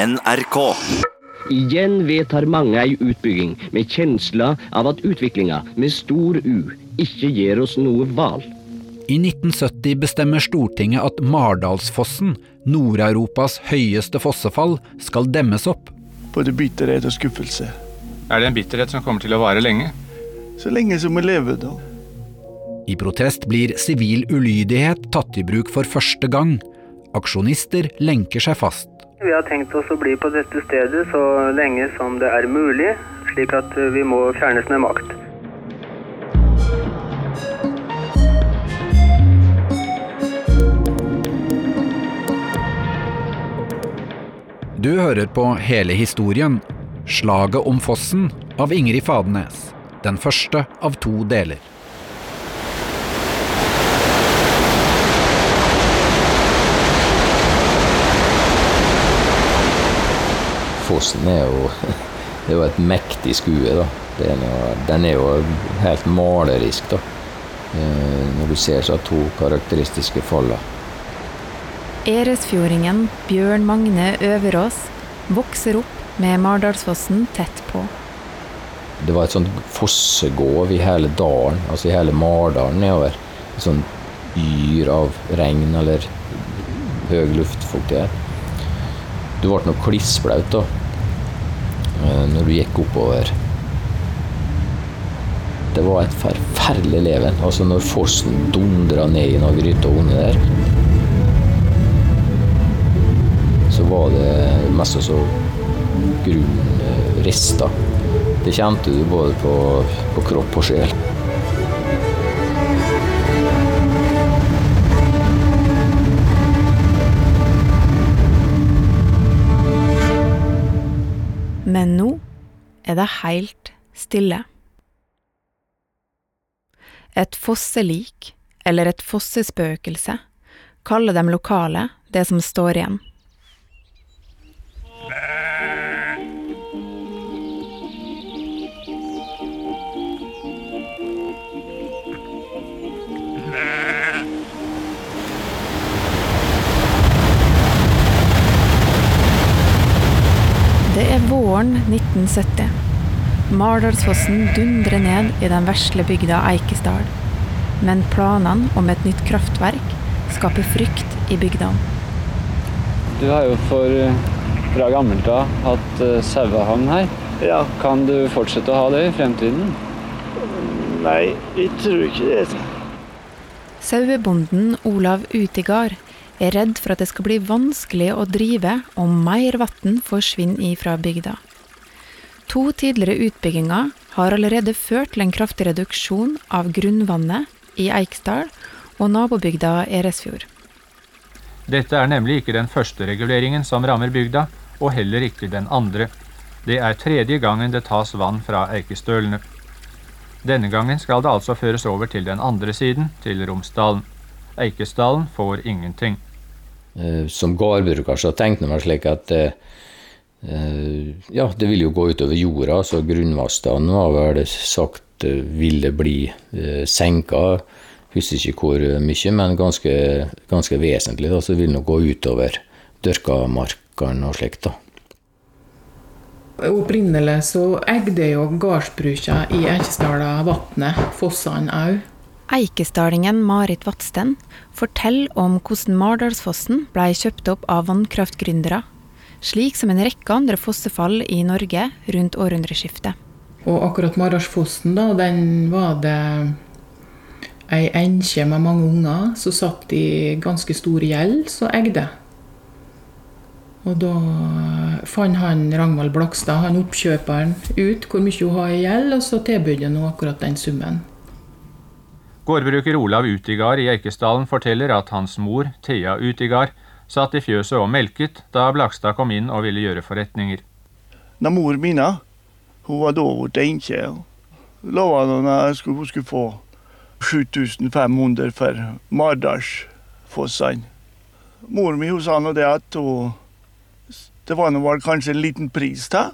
NRK. Igjen vedtar mange ei utbygging med kjensla av at utviklinga med stor U ikke gir oss noe valg. I 1970 bestemmer Stortinget at Mardalsfossen, Nord-Europas høyeste fossefall, skal demmes opp. Både bitterhet og skuffelse. Er det en bitterhet som kommer til å vare lenge? Så lenge som vi lever, da. I protest blir sivil ulydighet tatt i bruk for første gang. Aksjonister lenker seg fast. Vi har tenkt oss å bli på dette stedet så lenge som det er mulig, slik at vi må fjernes med makt. Du hører på hele historien, Slaget om fossen, av Ingrid Fadenes. Den første av to deler. Fossen er jo, det er jo et mektig skue. da. Er jo, den er jo helt malerisk, da. Eh, når du ser så to karakteristiske faller. Eresfjordingen Bjørn Magne Øverås vokser opp med Mardalsfossen tett på. Det var et sånt fossegåv i hele dalen, altså i hele Mardalen nedover. Et sånt yr av regn eller høy luftfuktighet. Du ble nok klissblaut da, når du gikk oppover. Det var et forferdelig leven. Altså når fossen dundra ned i noen gryter under der, så var det mest så grunnrester. Det kjente du både på, på kropp og sjel. Men nå er det helt stille. Et fosselik, eller et fossespøkelse, kaller de lokale det som står igjen. Er våren 1970. Mardalsfossen dundrer ned i den vesle bygda Eikesdal. Men planene om et nytt kraftverk skaper frykt i bygdene. Du har jo for, fra gammelt av hatt uh, sauehavn her. Ja. Kan du fortsette å ha det i fremtiden? Nei, jeg tror ikke det. Sauebonden Olav Utigard er redd for at det skal bli vanskelig å drive om mer vann forsvinner ifra bygda. To tidligere utbygginger har allerede ført til en kraftig reduksjon av grunnvannet i Eiksdal og nabobygda Eresfjord. Dette er nemlig ikke den første reguleringen som rammer bygda, og heller ikke den andre. Det er tredje gangen det tas vann fra Eikestølene. Denne gangen skal det altså føres over til den andre siden, til Romsdalen. Eikesdalen får ingenting. Eh, Som gårdbruker så tenkte man slik at eh, eh, ja, det vil jo gå utover jorda, så grunnvannstanden var vel sagt ville bli senka. Husker ikke hvor mye, men ganske, ganske vesentlig. Da, så vil det gå utover dyrkamarkene og slikt. da. Opprinnelig så eide jo gårdsbrukene i Eikesdala vatnet, fossene òg. Eikesdalingen Marit Vatsten forteller om hvordan Mardalsfossen ble kjøpt opp av vannkraftgründere, slik som en rekke andre fossefall i Norge rundt århundreskiftet. Og akkurat Mardalsfossen, da, den var det ei enke med mange unger som satt i ganske stor gjeld, som eide. Og da fant han Ragnvald Blakstad, han oppkjøperen, ut hvor mye hun har i gjeld, og så tilbød han akkurat den summen. Gårdbruker Olav Utigard i Eikesdalen forteller at hans mor, Thea Utigard, satt i fjøset og melket da Blakstad kom inn og ville gjøre forretninger. Når mor min hun var da blitt enke, lova hun at hun skulle få 7500 for Mardalsfossene. Mor mi sa nå det at hun Det var nå kanskje en liten pris da,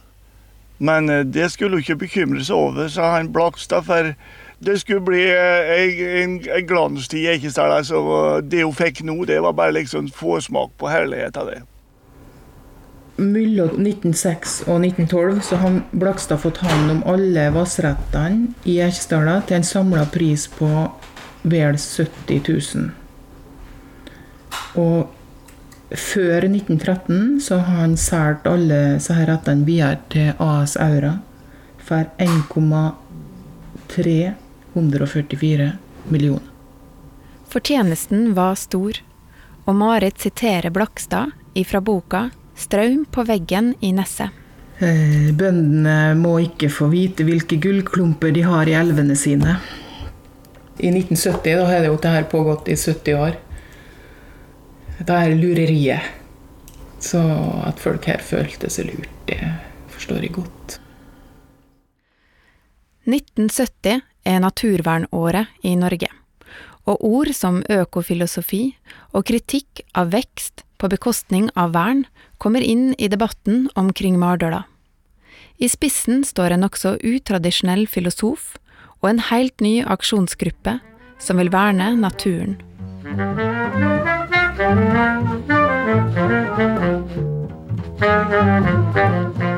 men eh, det skulle hun ikke bekymre seg over, sa han Blakstad, for det skulle bli eh, en, en glanstid i Eikestad. Altså, det hun fikk nå, det var bare liksom forsmak på herligheten av det. mellom 1906 og 1912 så har Blakstad fått hånd om alle vassrettene i Eikesdala til en samla pris på vel 70 000. Og før 1913 så har han solgt alle disse rettene videre til AS Aura for 1,344 millioner. Fortjenesten var stor, og Marit siterer Blakstad ifra boka 'Straum på veggen i Nesset'. Eh, bøndene må ikke få vite hvilke gullklumper de har i elvene sine. I 1970 da har det jo dette pågått i 70 år. Det er lureriet. Så at folk her følte seg lurt, det forstår jeg godt. 1970 er naturvernåret i Norge, og ord som økofilosofi og kritikk av vekst på bekostning av vern kommer inn i debatten omkring Mardøla. I spissen står en nokså utradisjonell filosof og en helt ny aksjonsgruppe som vil verne naturen.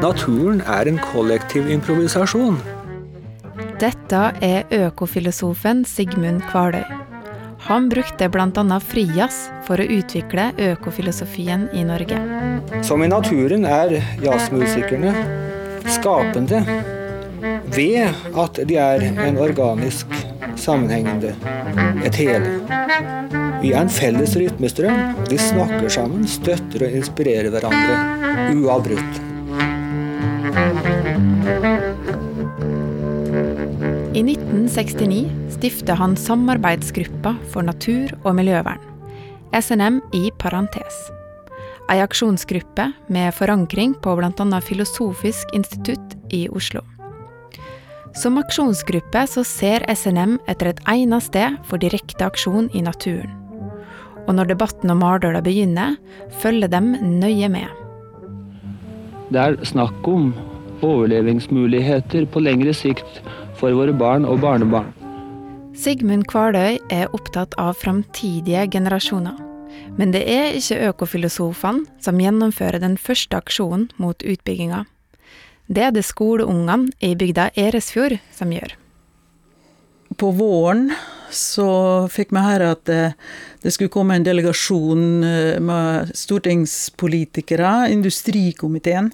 Naturen er en kollektiv improvisasjon. Dette er økofilosofen Sigmund Kvaløy. Han brukte bl.a. frijazz for å utvikle økofilosofien i Norge. Som i naturen er jazzmusikerne skapende ved at de er en organisk sammenhengende, et hele. Vi er en felles rytmestrøm. De snakker sammen, støtter og inspirerer hverandre uavbrutt. I 1969 stifta han Samarbeidsgruppa for natur- og miljøvern, SNM i parentes. Ei aksjonsgruppe med forankring på bl.a. Filosofisk institutt i Oslo. Som aksjonsgruppe så ser SNM etter et egnet sted for direkte aksjon i naturen. Og når debatten om Mardøla begynner, følger dem nøye med. Det er snakk om overlevingsmuligheter på lengre sikt for våre barn og barnebarn. Sigmund Kvaløy er opptatt av framtidige generasjoner. Men det er ikke økofilosofene som gjennomfører den første aksjonen mot utbygginga. Det er det skoleungene i bygda Eresfjord som gjør. På våren så fikk vi høre at det, det skulle komme en delegasjon eh, med stortingspolitikere, industrikomiteen,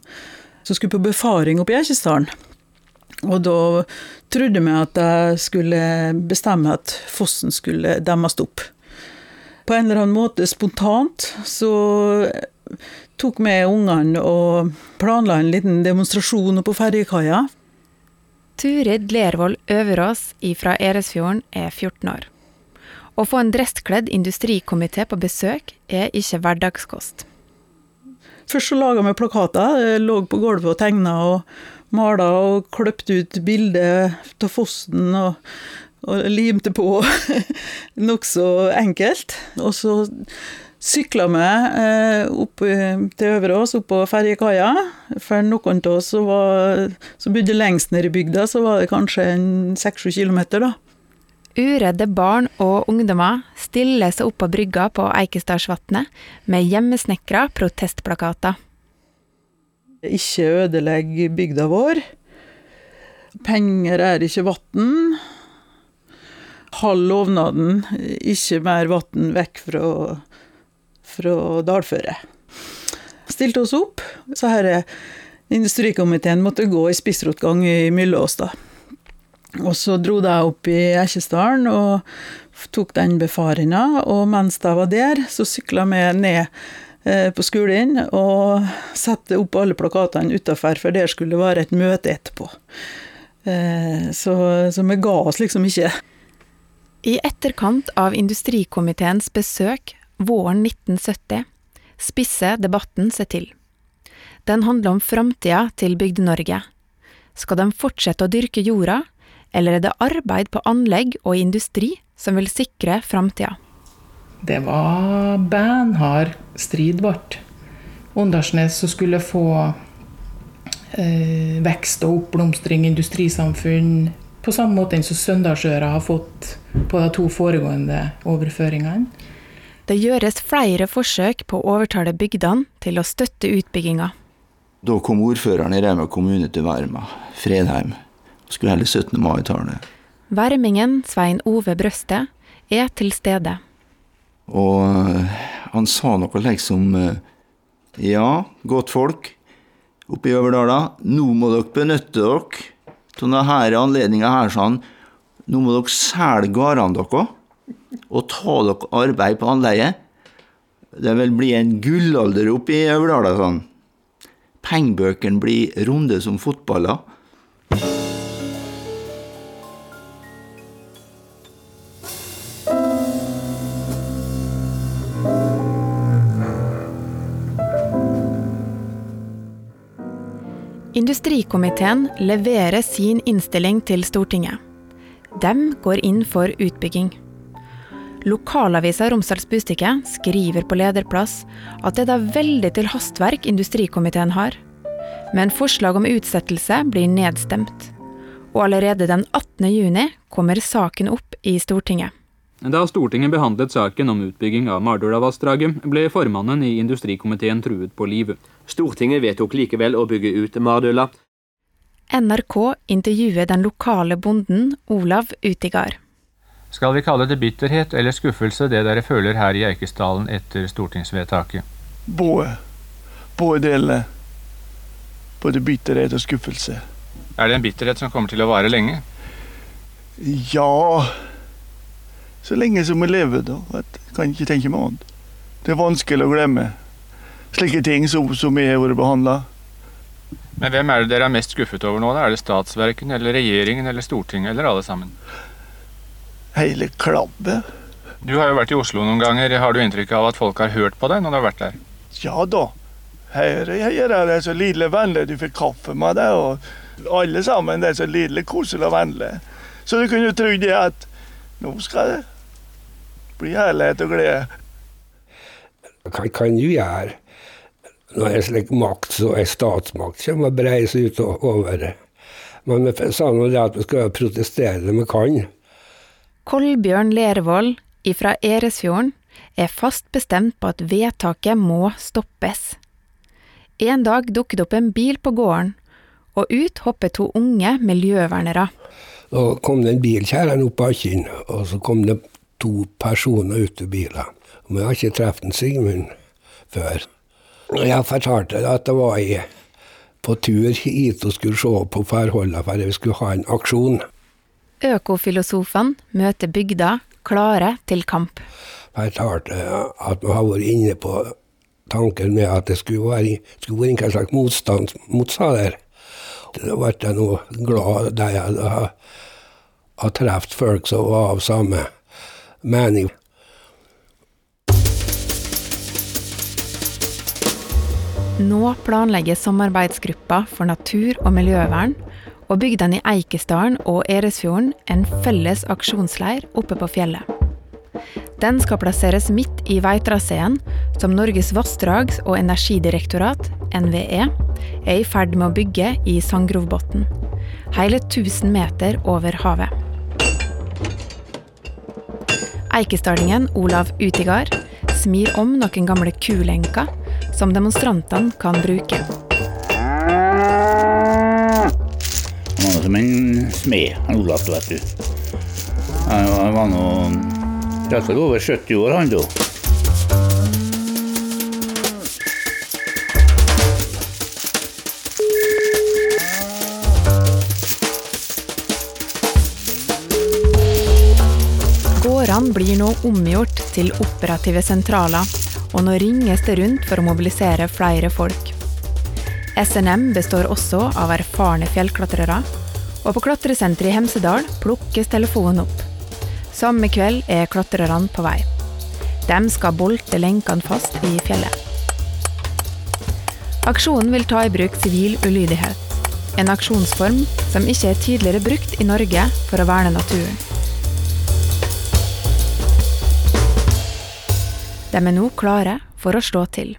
som skulle på befaring oppe i Eikesdalen. Og da trodde vi at de skulle bestemme at fossen skulle demmes opp. På en eller annen måte spontant så tok vi ungene og planla en liten demonstrasjon på ferjekaia. Turid Lervold Øverås fra Eresfjorden er 14 år. Å få en dresskledd industrikomité på besøk er ikke hverdagskost. Først så laga vi plakater. Lå på gulvet og tegna og mala og kløpte ut bilder av fossen og, og limte på. Nokså enkelt. Og så sykla vi eh, opp til Øverås, opp på ferjekaia. For noen av oss som, bodde lengst nede i bygda, så var det kanskje seks-sju kilometer, da. Uredde barn og ungdommer stiller seg opp på brygga på Eikestadsvatnet med hjemmesnekra protestplakater. Ikke ødelegg bygda vår. Penger er ikke vann. Halv lovnaden, ikke mer vann vekk fra, fra dalføret. Stilte oss opp, så her industrikomiteen måtte gå i spissrotgang i Myllås, da. Og så dro de opp i Eikesdalen og tok den befaringa, og mens de var der, så sykla vi ned på skolen og sette opp alle plakatene utafor, for der skulle det være et møte etterpå. Eh, så, så vi ga oss liksom ikke. I etterkant av industrikomiteens besøk våren 1970 spisser debatten seg til. Den handler om framtida til Bygde-Norge. Skal de fortsette å dyrke jorda, eller er det arbeid på anlegg og industri som vil sikre framtida? Det var beinhard strid, vårt. Åndalsnes som skulle få eh, vekst og oppblomstring, industrisamfunn, på samme måte som Søndalsøra har fått på de to foregående overføringene. Det gjøres flere forsøk på å overtale bygdene til å støtte utbygginga. Da kom ordføreren i Rauma kommune til Verma, Fredheim, og skulle holde 17. mai-tale. Værmingen Svein Ove Brøste er til stede. Og eh, han sa noe liksom eh, Ja, godt folk oppe i Øverdala, nå må dere benytte dere av denne anledninga her, sånn. Nå må dere selge gårdene deres og ta dere arbeid på anleie. Det vil bli en gullalder oppe i Øverdala, sånn. Pengebøkene blir runde som fotballer. Industrikomiteen leverer sin innstilling til Stortinget. De går inn for utbygging. Lokalavisa Romsdals Bustikke skriver på lederplass at det er da veldig til hastverk industrikomiteen har. Men forslag om utsettelse blir nedstemt. Og allerede den 18. juni kommer saken opp i Stortinget. Da Stortinget behandlet saken om utbygging av Mardøla-vassdraget, ble formannen i industrikomiteen truet på livet. Stortinget vedtok likevel å bygge ut Mardøla. NRK intervjuer den lokale bonden Olav Utigard. Skal vi kalle det bitterhet eller skuffelse, det dere føler her i Eikesdalen etter stortingsvedtaket? Både. Både delene. Både bitterhet og skuffelse. Er det en bitterhet som kommer til å vare lenge? Ja Så lenge som vi lever, da. Jeg kan ikke tenke meg annet. Det er vanskelig å glemme slike ting som, som vi har vært behandla. Men hvem er det dere er mest skuffet over nå? da? Er det statsverken, eller regjeringen, eller Stortinget, eller alle sammen? Hele klabbet. Du har jo vært i Oslo noen ganger. Har du inntrykk av at folk har hørt på deg når du har vært der? Ja da. Her, her er det så lille vennlig. Du fikk kaffe med deg, og alle sammen det er så lille, koselig og vennlig. Så du kunne jo tro det at nå skal det bli herlighet og glede. Hva kan du gjøre når en slik makt som en statsmakt kommer og breier seg utover? Men vi sa nå det at vi skal protestere det vi kan. Kolbjørn Lervold fra Eresfjorden er fast bestemt på at vedtaket må stoppes. En dag dukker det opp en bil på gården, og ut hopper to unge miljøvernere. Da kom det en bil kjærende opp bakken, og så kom det to personer ute i bilen. Og vi har ikke truffet Sigmund før. Jeg fortalte at det var jeg på tur hit og skulle se på forholdene for vi skulle ha en aksjon. Økofilosofene møter bygda klare til kamp. Jeg Fortalte at vi har vært inne på tanken med at det skulle være, skulle være en slags motstand mot der. Da ble jeg nå glad da jeg hadde truffet folk som var av samme mening. Nå planlegger samarbeidsgruppa for natur- og miljøvern og bygdene i Eikesdalen og Eresfjorden en felles aksjonsleir oppe på fjellet. Den skal plasseres midt i veitraseen som Norges vassdrags- og energidirektorat, NVE, er i ferd med å bygge i Sandgrovbotn. Hele 1000 meter over havet. Eikesdalingen Olav Utigard smir om noen gamle kulenker som demonstrantene kan bruke. Han var som en smed, han Olav, vet du. Han var nå over 70 år, han da. Gårdene blir nå omgjort til operative sentraler, og nå ringes det rundt for å mobilisere flere folk. SNM består også av erfarne fjellklatrere, og på klatresenteret i Hemsedal plukkes telefonen opp. Samme kveld er klatrerne på vei. De skal bolte lenkene fast i fjellet. Aksjonen vil ta i bruk sivil ulydighet, en aksjonsform som ikke er tidligere brukt i Norge for å verne naturen. De er nå klare for å slå til.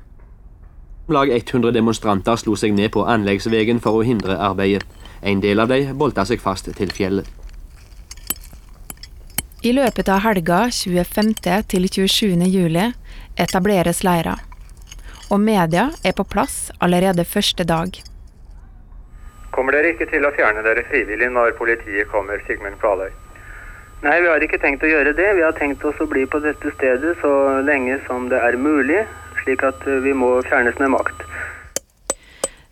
Om lag 100 demonstranter slo seg ned på anleggsvegen for å hindre arbeidet. En del av dem bolta seg fast til fjellet. I løpet av helga 25. til 27. juli etableres leira. og media er på plass allerede første dag. Kommer dere ikke til å fjerne dere frivillig når politiet kommer, Sigmund Kvaløy? Nei, vi har ikke tenkt å gjøre det. Vi har tenkt oss å bli på dette stedet så lenge som det er mulig, slik at vi må fjernes med makt.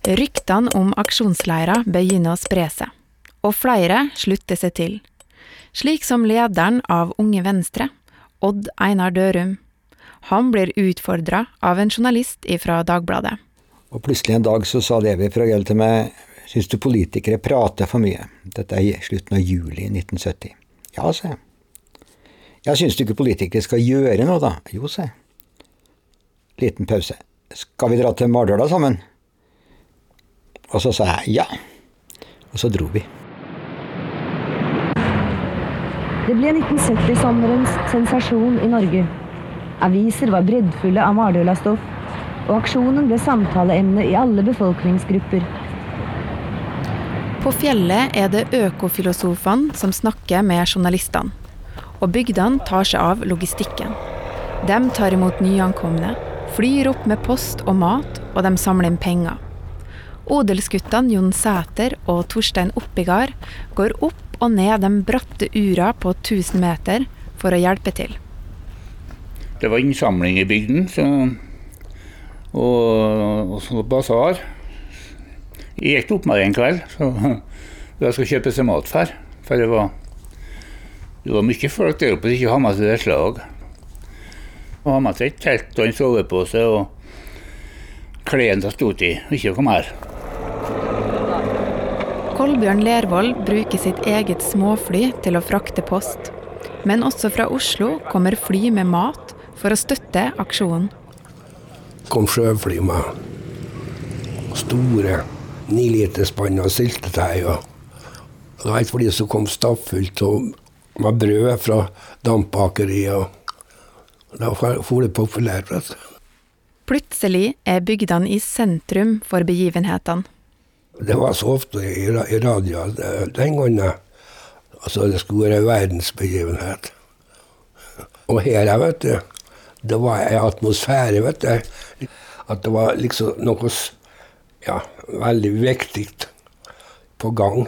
Ryktene om aksjonsleira begynner å spre seg, og flere slutter seg til. Slik som lederen av Unge Venstre, Odd Einar Dørum. Han blir utfordra av en journalist fra Dagbladet. Og plutselig en dag så sa Levi Fragell til meg Syns du politikere prater for mye? Dette er i slutten av juli 1970. Ja, sa jeg. Ja, syns du ikke politikere skal gjøre noe, da? Jo, sa jeg. Liten pause. Skal vi dra til Mardøla sammen? Og så sa jeg ja. Og så dro vi. Det ble 1970-sommerens sensasjon i Norge. Aviser var breddfulle av Mardøla-stoff, og aksjonen ble samtaleemne i alle befolkningsgrupper. På fjellet er det økofilosofene som snakker med journalistene. Og bygdene tar seg av logistikken. De tar imot nyankomne, flyr opp med post og mat, og de samler inn penger. Odelsguttene Jon Sæter og Torstein Oppigard går opp og ned de bratte ura på 1000 meter for å hjelpe til. Det var innsamling i bygden, så, og, og så basar. Jeg gikk opp meg en kveld så jeg skulle kjøpe seg mat for. For det var, det var mye folk der oppe som ikke hadde med seg det slag. Og hadde med seg et telt og en sovepose og klærne de sto i, ikke noe mer. Kolbjørn Lervold bruker sitt eget småfly til å frakte post. Men også fra Oslo kommer fly med mat for å støtte aksjonen. kom sjøfly med store niliterspann av syltetøy. og Det var et fly som kom stappfullt og- med brød fra dampbakeriet. Da for det populært. vet du. Plutselig er bygdene i sentrum for begivenhetene. Det var så ofte i, i radio eh, den gangen. Altså, det skulle være verdensbegivenhet. Og her, vet du, det var en atmosfære, vet du. At det var liksom noe ja, veldig viktig på gang.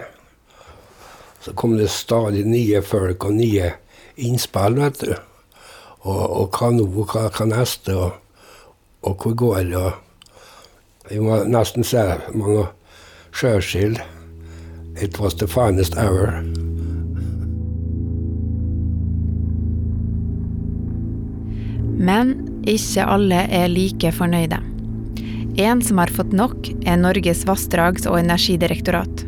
Så kom det stadig nye folk og nye innspill, vet du. Og, og hva nå, hva, hva neste, og, og hvor går det? Vi må nesten se mange Churchill. It was the finest hour. Men ikke alle er like fornøyde. En som har fått nok, er Norges vassdrags- og energidirektorat.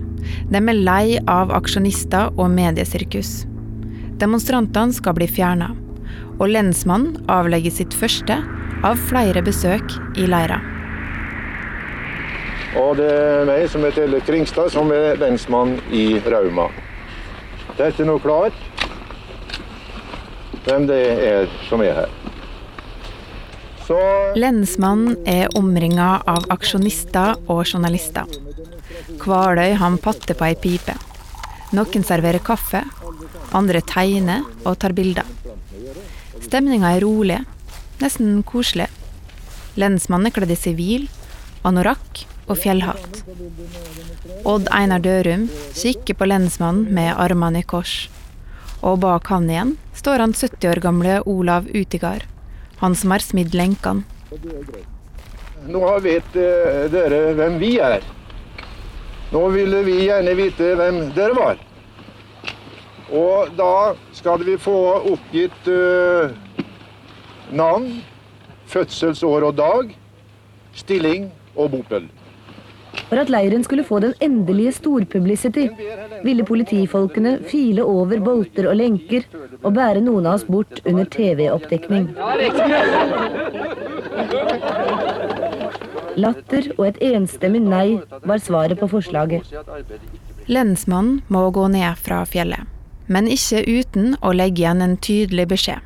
De er lei av aksjonister og mediesirkus. Demonstrantene skal bli fjerna, og lensmannen avlegger sitt første av flere besøk i leira. Og det er meg som heter Elle Kringstad, som er lensmann i Rauma. Det er noe klart hvem det er som er her. Så Lensmannen er omringa av aksjonister og journalister. Kvaløy han patter på ei pipe. Noen serverer kaffe, andre tegner og tar bilder. Stemninga er rolig, nesten koselig. Lensmannen er kledd i sivil, anorakk og fjellhatt. Odd Einar Dørum kikker på lensmannen med armene i kors. Og bak han igjen står han 70 år gamle Olav Utigard, han som har smidd lenkene. nå vet eh, dere hvem vi er. Nå ville vi gjerne vite hvem dere var. Og da skal vi få oppgitt eh, navn, fødselsår og dag, stilling og bopel. For at leiren skulle få den endelige storpublicity, ville politifolkene file over bolter og lenker og bære noen av oss bort under TV-oppdekning. Latter og et enstemmig nei var svaret på forslaget. Lensmannen må gå ned fra fjellet, men ikke uten å legge igjen en tydelig beskjed.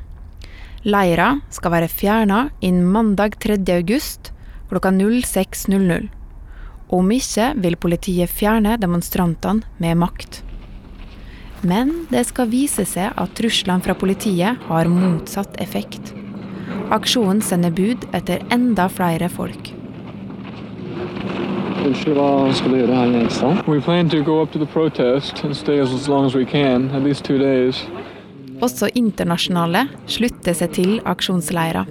Leira skal være fjerna innen mandag 3. august klokka 06.00. Om ikke vil politiet fjerne demonstrantene med makt. Men det skal vise seg at truslene fra politiet har motsatt effekt. Aksjonen sender bud etter enda flere folk. Unnskyld, hva skal du gjøre her i Eikstad? Vi planlegger å gå opp til protesten og stå så lenge vi kan, we can, at least two days. Også internasjonale slutter seg til aksjonsleirer.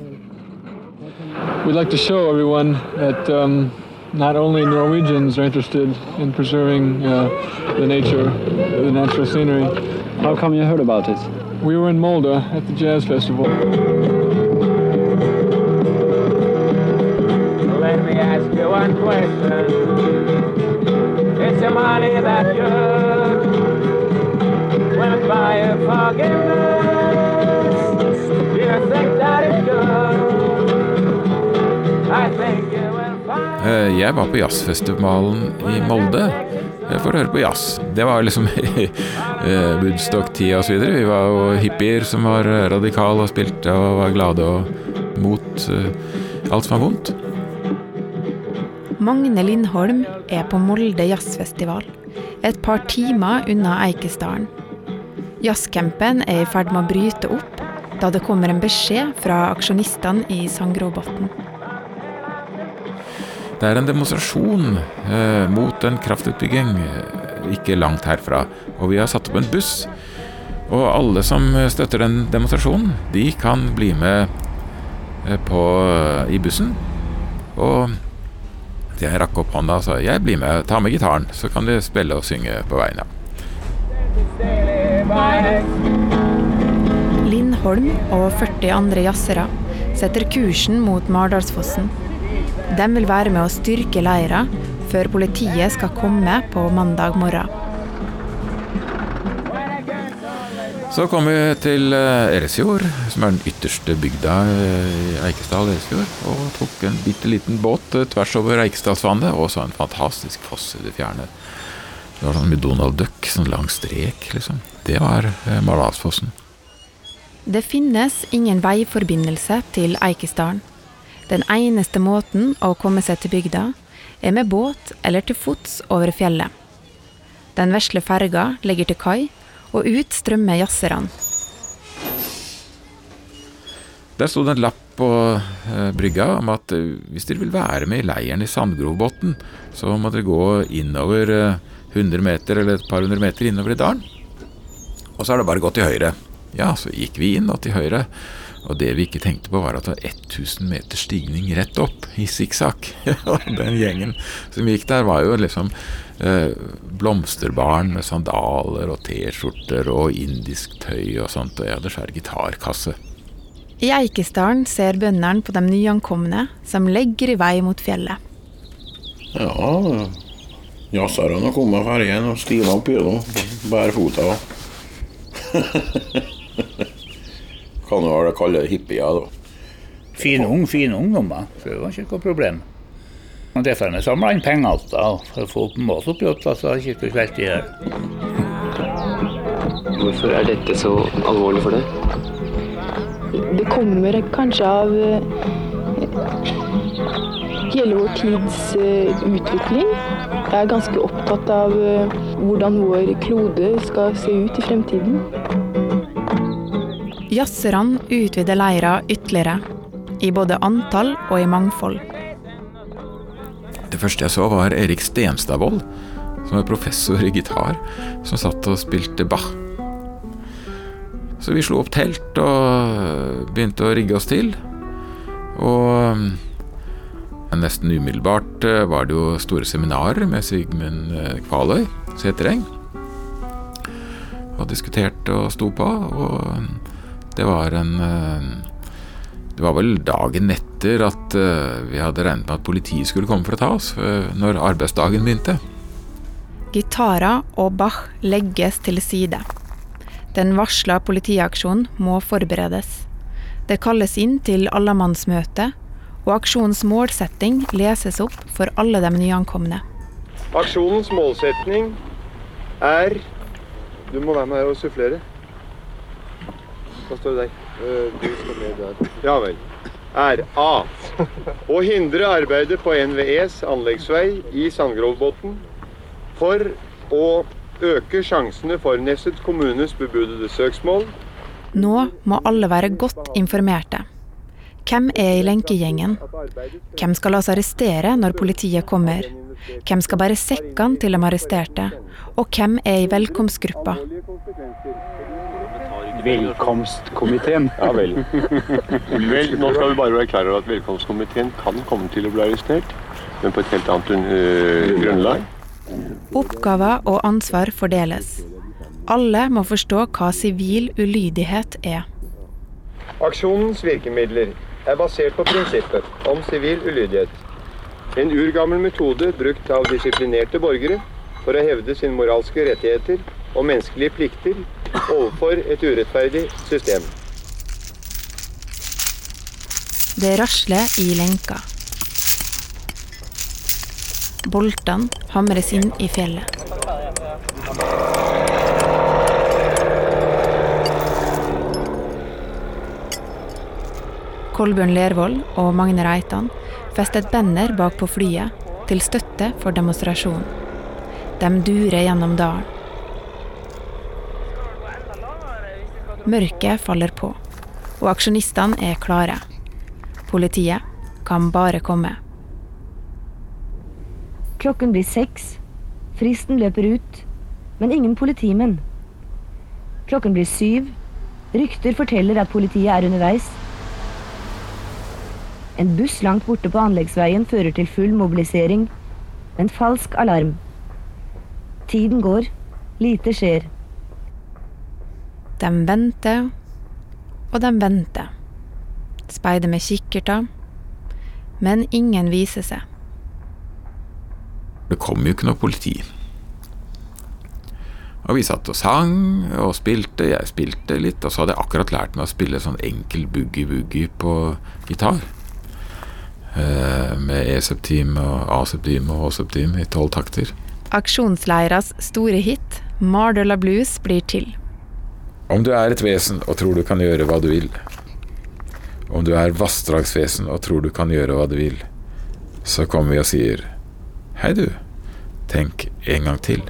We'd like to show everyone that um, not only Norwegians are interested in preserving uh, the nature, the natural scenery. How come you heard about it? We were in Molde at the jazz festival. Let me ask you one question. Is the money that you will buy a forgiveness? Do you think that Jeg var på jazzfestivalen i Molde eh, for å høre på jazz. Det var liksom i eh, Woodstock-tida osv. Vi var jo hippier som var radikale og spilte og var glade og mot eh, alt som var vondt. Magne Lindholm er på Molde jazzfestival, et par timer unna Eikesdalen. Jazzcampen er i ferd med å bryte opp da det kommer en beskjed fra aksjonistene i Sangrobotn. Det er en demonstrasjon eh, mot en kraftutbygging eh, ikke langt herfra. Og vi har satt opp en buss. Og alle som støtter den demonstrasjonen, de kan bli med eh, på, i bussen. Og jeg rakk opp hånda og sa jeg blir med, ta med gitaren, så kan du spille og synge på veien. Lindholm og 40 andre jazzere setter kursen mot Mardalsfossen. De vil være med å styrke leira før politiet skal komme på mandag morgen. Så kom vi til eh, Eresfjord, som er den ytterste bygda eh, i Eikesdal Eresfjord, og tok en bitte liten båt eh, tvers over Eikesdalsvannet, og så en fantastisk foss i det fjerne. Det var sånn med Donald Duck, sånn lang strek, liksom. Det var Malasfossen. Det finnes ingen veiforbindelse til Eikesdalen. Den eneste måten å komme seg til bygda er med båt eller til fots over fjellet. Den vesle ferga ligger til kai, og ut strømmer jazzerne. Der sto det en lapp på eh, brygga om at eh, hvis dere vil være med i leiren i Sandgrovbotn, så må dere gå innover eh, 100 meter eller et par hundre meter innover i dalen. Og så er det bare å gå til høyre. Ja, så gikk vi inn og til høyre. Og det vi ikke tenkte på, var at det var 1000 meter stigning rett opp i sikksakk. Den gjengen som gikk der, var jo liksom eh, blomsterbarn med sandaler og T-skjorter og indisk tøy og sånt. Og jeg hadde svær gitarkasse. I Eikesdalen ser bøndene på de nyankomne som legger i vei mot fjellet. Ja, jazzerne har kommet fergen og stina opp gjennom bærefota. Kan jo vel kalle hippier, da. Fine, ung, fin ungdommer, så det var ikke noe problem. Og Derfor har vi samla inn penger alt da. for å få mat oppi åtta, så har ikke. Hvorfor er dette så alvorlig for deg? Det kommer kanskje av eh, hele vår tids eh, utvikling. Jeg er ganske opptatt av eh, hvordan vår klode skal se ut i fremtiden. Jazzerne utvider leira ytterligere, i både antall og i mangfold. Det første jeg så, var Erik Stenstadvold, som er professor i gitar, som satt og spilte Bach. Så vi slo opp telt og begynte å rigge oss til. Og nesten umiddelbart eh, var det jo store seminarer med Sigmund eh, Kvaløy, Setereng. Og diskuterte og sto på. Og det var en eh, Det var vel dagen etter at vi hadde regnet med at politiet skulle komme for å ta oss, når arbeidsdagen begynte. Gitarer og Bach legges til side. Den varsla politiaksjonen må forberedes. Det kalles inn til allemannsmøte, og aksjonens målsetting leses opp for alle de nyankomne. Aksjonens målsetning er Du må være med her og sufflere. Hva står det der? Du skal med der. Ja vel. Er A. Å hindre arbeidet på NVEs anleggsvei i Sandgrovbotn for å øke sjansene for Nesset kommunes bebudede søksmål. Nå må alle være godt informerte. Hvem er i lenkegjengen? Hvem skal la oss arrestere når politiet kommer? Hvem skal bære sekkene til de arresterte? Og hvem er i velkomstgruppa? Velkomstkomiteen. Ja vel. vel. Nå skal vi bare være klar over at velkomstkomiteen kan komme til å bli arrestert, men på et helt annet øh, grunnlag. Oppgaver og ansvar fordeles. Alle må forstå hva sivil ulydighet er. Aksjonens virkemidler er basert på prinsippet om sivil ulydighet. En urgammel metode brukt av disiplinerte borgere for å hevde sine moralske rettigheter og menneskelige plikter overfor et urettferdig system. Det rasler i lenka. Boltene hamres inn i fjellet. Kolbjørn Lervold og Magne Reitan festet banner bak på flyet til støtte for demonstrasjonen. De durer gjennom dalen. Mørket faller på, og aksjonistene er klare. Politiet kan bare komme. Klokken blir seks. Fristen løper ut, men ingen politimenn. Klokken blir syv. Rykter forteller at politiet er underveis. En buss langt borte på anleggsveien fører til full mobilisering. En falsk alarm. Tiden går. Lite skjer. De venter, og de venter. Speider med kikkerter. Men ingen viser seg. Det kom jo ikke noe politi. Og vi satt og sang og spilte. Jeg spilte litt, og så hadde jeg akkurat lært meg å spille sånn enkel boogie-woogie på gitar. Eh, med E-septim og A-septim og H-septim i tolv takter. Aksjonsleiras store hit, Mardøla Blues, blir til. Om du er et vesen og tror du kan gjøre hva du vil. Om du er vassdragsvesen og tror du kan gjøre hva du vil. Så kommer vi og sier Hei, du. Tenk en gang til.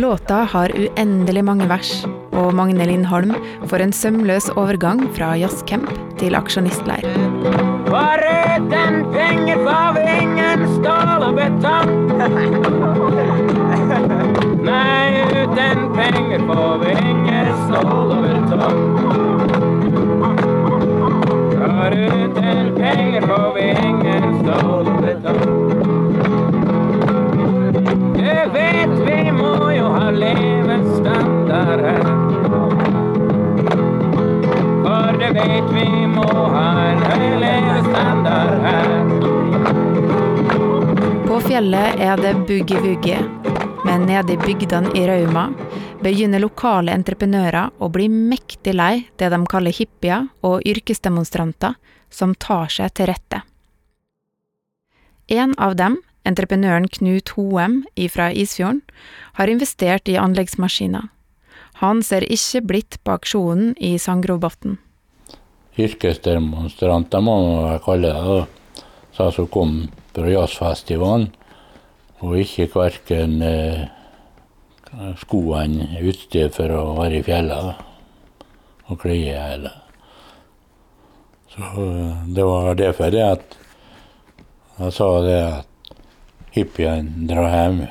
Låta har uendelig mange vers, og Magne Lindholm får en sømløs overgang fra jazzcamp til aksjonistleir. Foruten penger får vi ingen stål og betong. Nei, uten penger får vi ingen stål og betong. Foruten penger får vi ingen stål og betong. Du vet vi må jo ha levestandard her. For du vet vi må ha en høy levestandard her. På fjellet er det boogie-woogie, men nede i bygdene i Rauma begynner lokale entreprenører å bli mektig lei det de kaller hippier og yrkesdemonstranter som tar seg til rette. En av dem, entreprenøren Knut Hoem fra Isfjorden, har investert i anleggsmaskiner. Han ser ikke blitt på aksjonen i Sandgrovbotn. yrkesdemonstranter, må man kalle det. da. Så som kom fra jazzfestivalen, og ikke verken eh, skoene utstyr for å være i fjellet og klær heller. Så eh, det var derfor det at jeg sa det at hippiene drar hjem.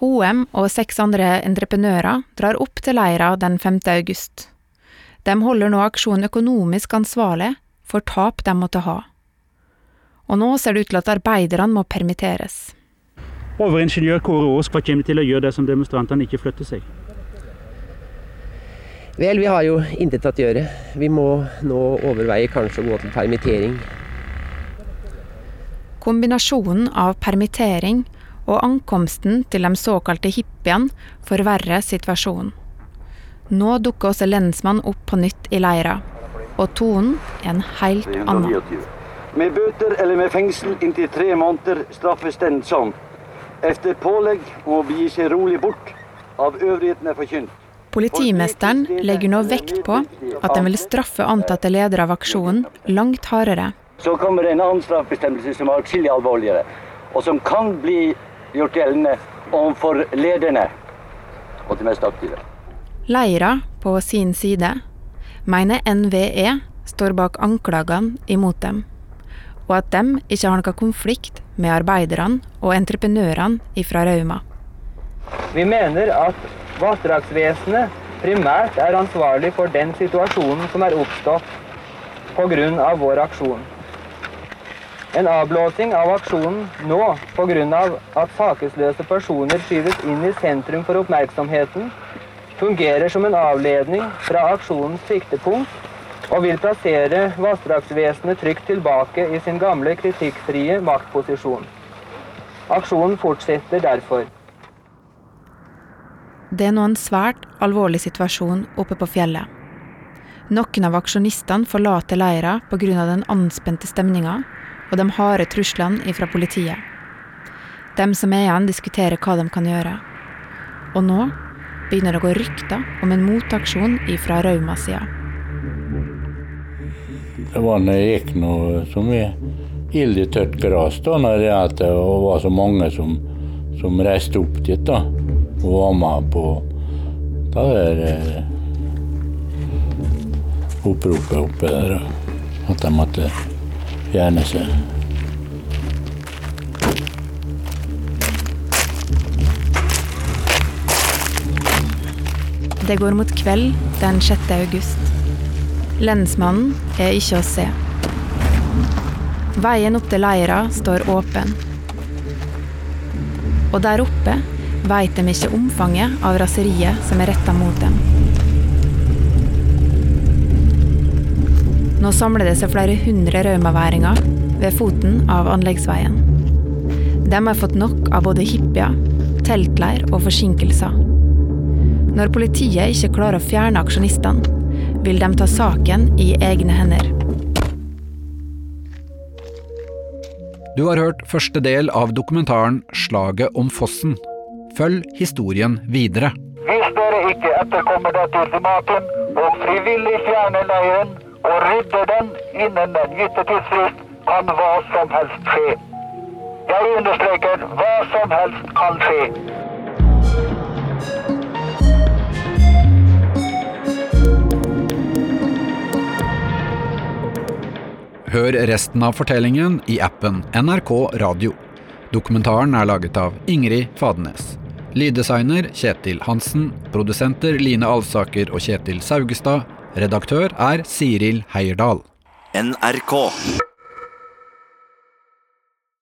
Hoem og seks andre entreprenører drar opp til leira den 5. august. De holder nå aksjonen økonomisk ansvarlig for tap de måtte ha. Og nå ser det ut til at arbeiderne må permitteres. Overingeniør Kåre Aas, hva kommer til å gjøre dersom demonstrantene ikke flytter seg? Vel, vi har jo intet å gjøre. Vi må nå overveie kanskje å gå til permittering. Kombinasjonen av permittering og ankomsten til de såkalte hippiene forverrer situasjonen. Nå dukker også lensmannen opp på nytt i leira, og tonen er en helt annen. Med bøter eller med fengsel inntil tre måneder straffes den som efter pålegg om å begi seg rolig bort av øvrighetene forkynt. Politimesteren legger nå vekt på at den vil straffe antatte ledere av aksjonen langt hardere. Så kommer det en annen straffbestemmelse som er atskillig alvorligere, og som kan bli gjort gjeldende overfor lederne og de mest aktive. Leira, på sin side, mener NVE står bak anklagene imot dem, og at de ikke har noen konflikt med arbeiderne og entreprenørene fra Rauma. Vi mener at Vassdragsvesenet primært er ansvarlig for den situasjonen som er oppstått pga. vår aksjon. En avblåsing av aksjonen nå pga. at sakesløse personer skyves inn i sentrum for oppmerksomheten, fungerer som en avledning fra aksjonens siktepunkt og vil plassere Vassdragsvesenet trygt tilbake i sin gamle kritikkfrie maktposisjon. Aksjonen fortsetter derfor. Det er nå en svært alvorlig situasjon oppe på fjellet. Noen av aksjonistene forlater leira pga. den anspente stemninga og de harde truslene fra politiet. De som er igjen, diskuterer hva de kan gjøre. Og nå begynner det å gå rykter om en motaksjon ifra Rauma-sida. Det var når jeg gikk noe så mye ild i tørt gress, da når det, det var så mange som, som reiste opp dit da, og var med på det der eh, oppropet oppe der. At de måtte fjerne seg. Det går mot kveld den 6. august. Lensmannen er ikke å se. Veien opp til leira står åpen. Og der oppe veit de ikke omfanget av raseriet som er retta mot dem. Nå samler det seg flere hundre raumaværinger ved foten av anleggsveien. De har fått nok av både hippier, teltleir og forsinkelser. Når politiet ikke klarer å fjerne aksjonistene, vil de ta saken i egne hender. Du har hørt første del av dokumentaren 'Slaget om fossen'. Følg historien videre. Hvis dere ikke etterkommer dette ultimatum og frivillig fjerner leiren og rydder den innen den gitte tidsfrist, kan hva som helst skje. Jeg understreker hva som helst kan skje. Hør resten av fortellingen i appen NRK Radio. Dokumentaren er laget av Ingrid Fadenes. Lyddesigner Kjetil Hansen. Produsenter Line Alsaker og Kjetil Saugestad. Redaktør er Siril Heierdal. NRK.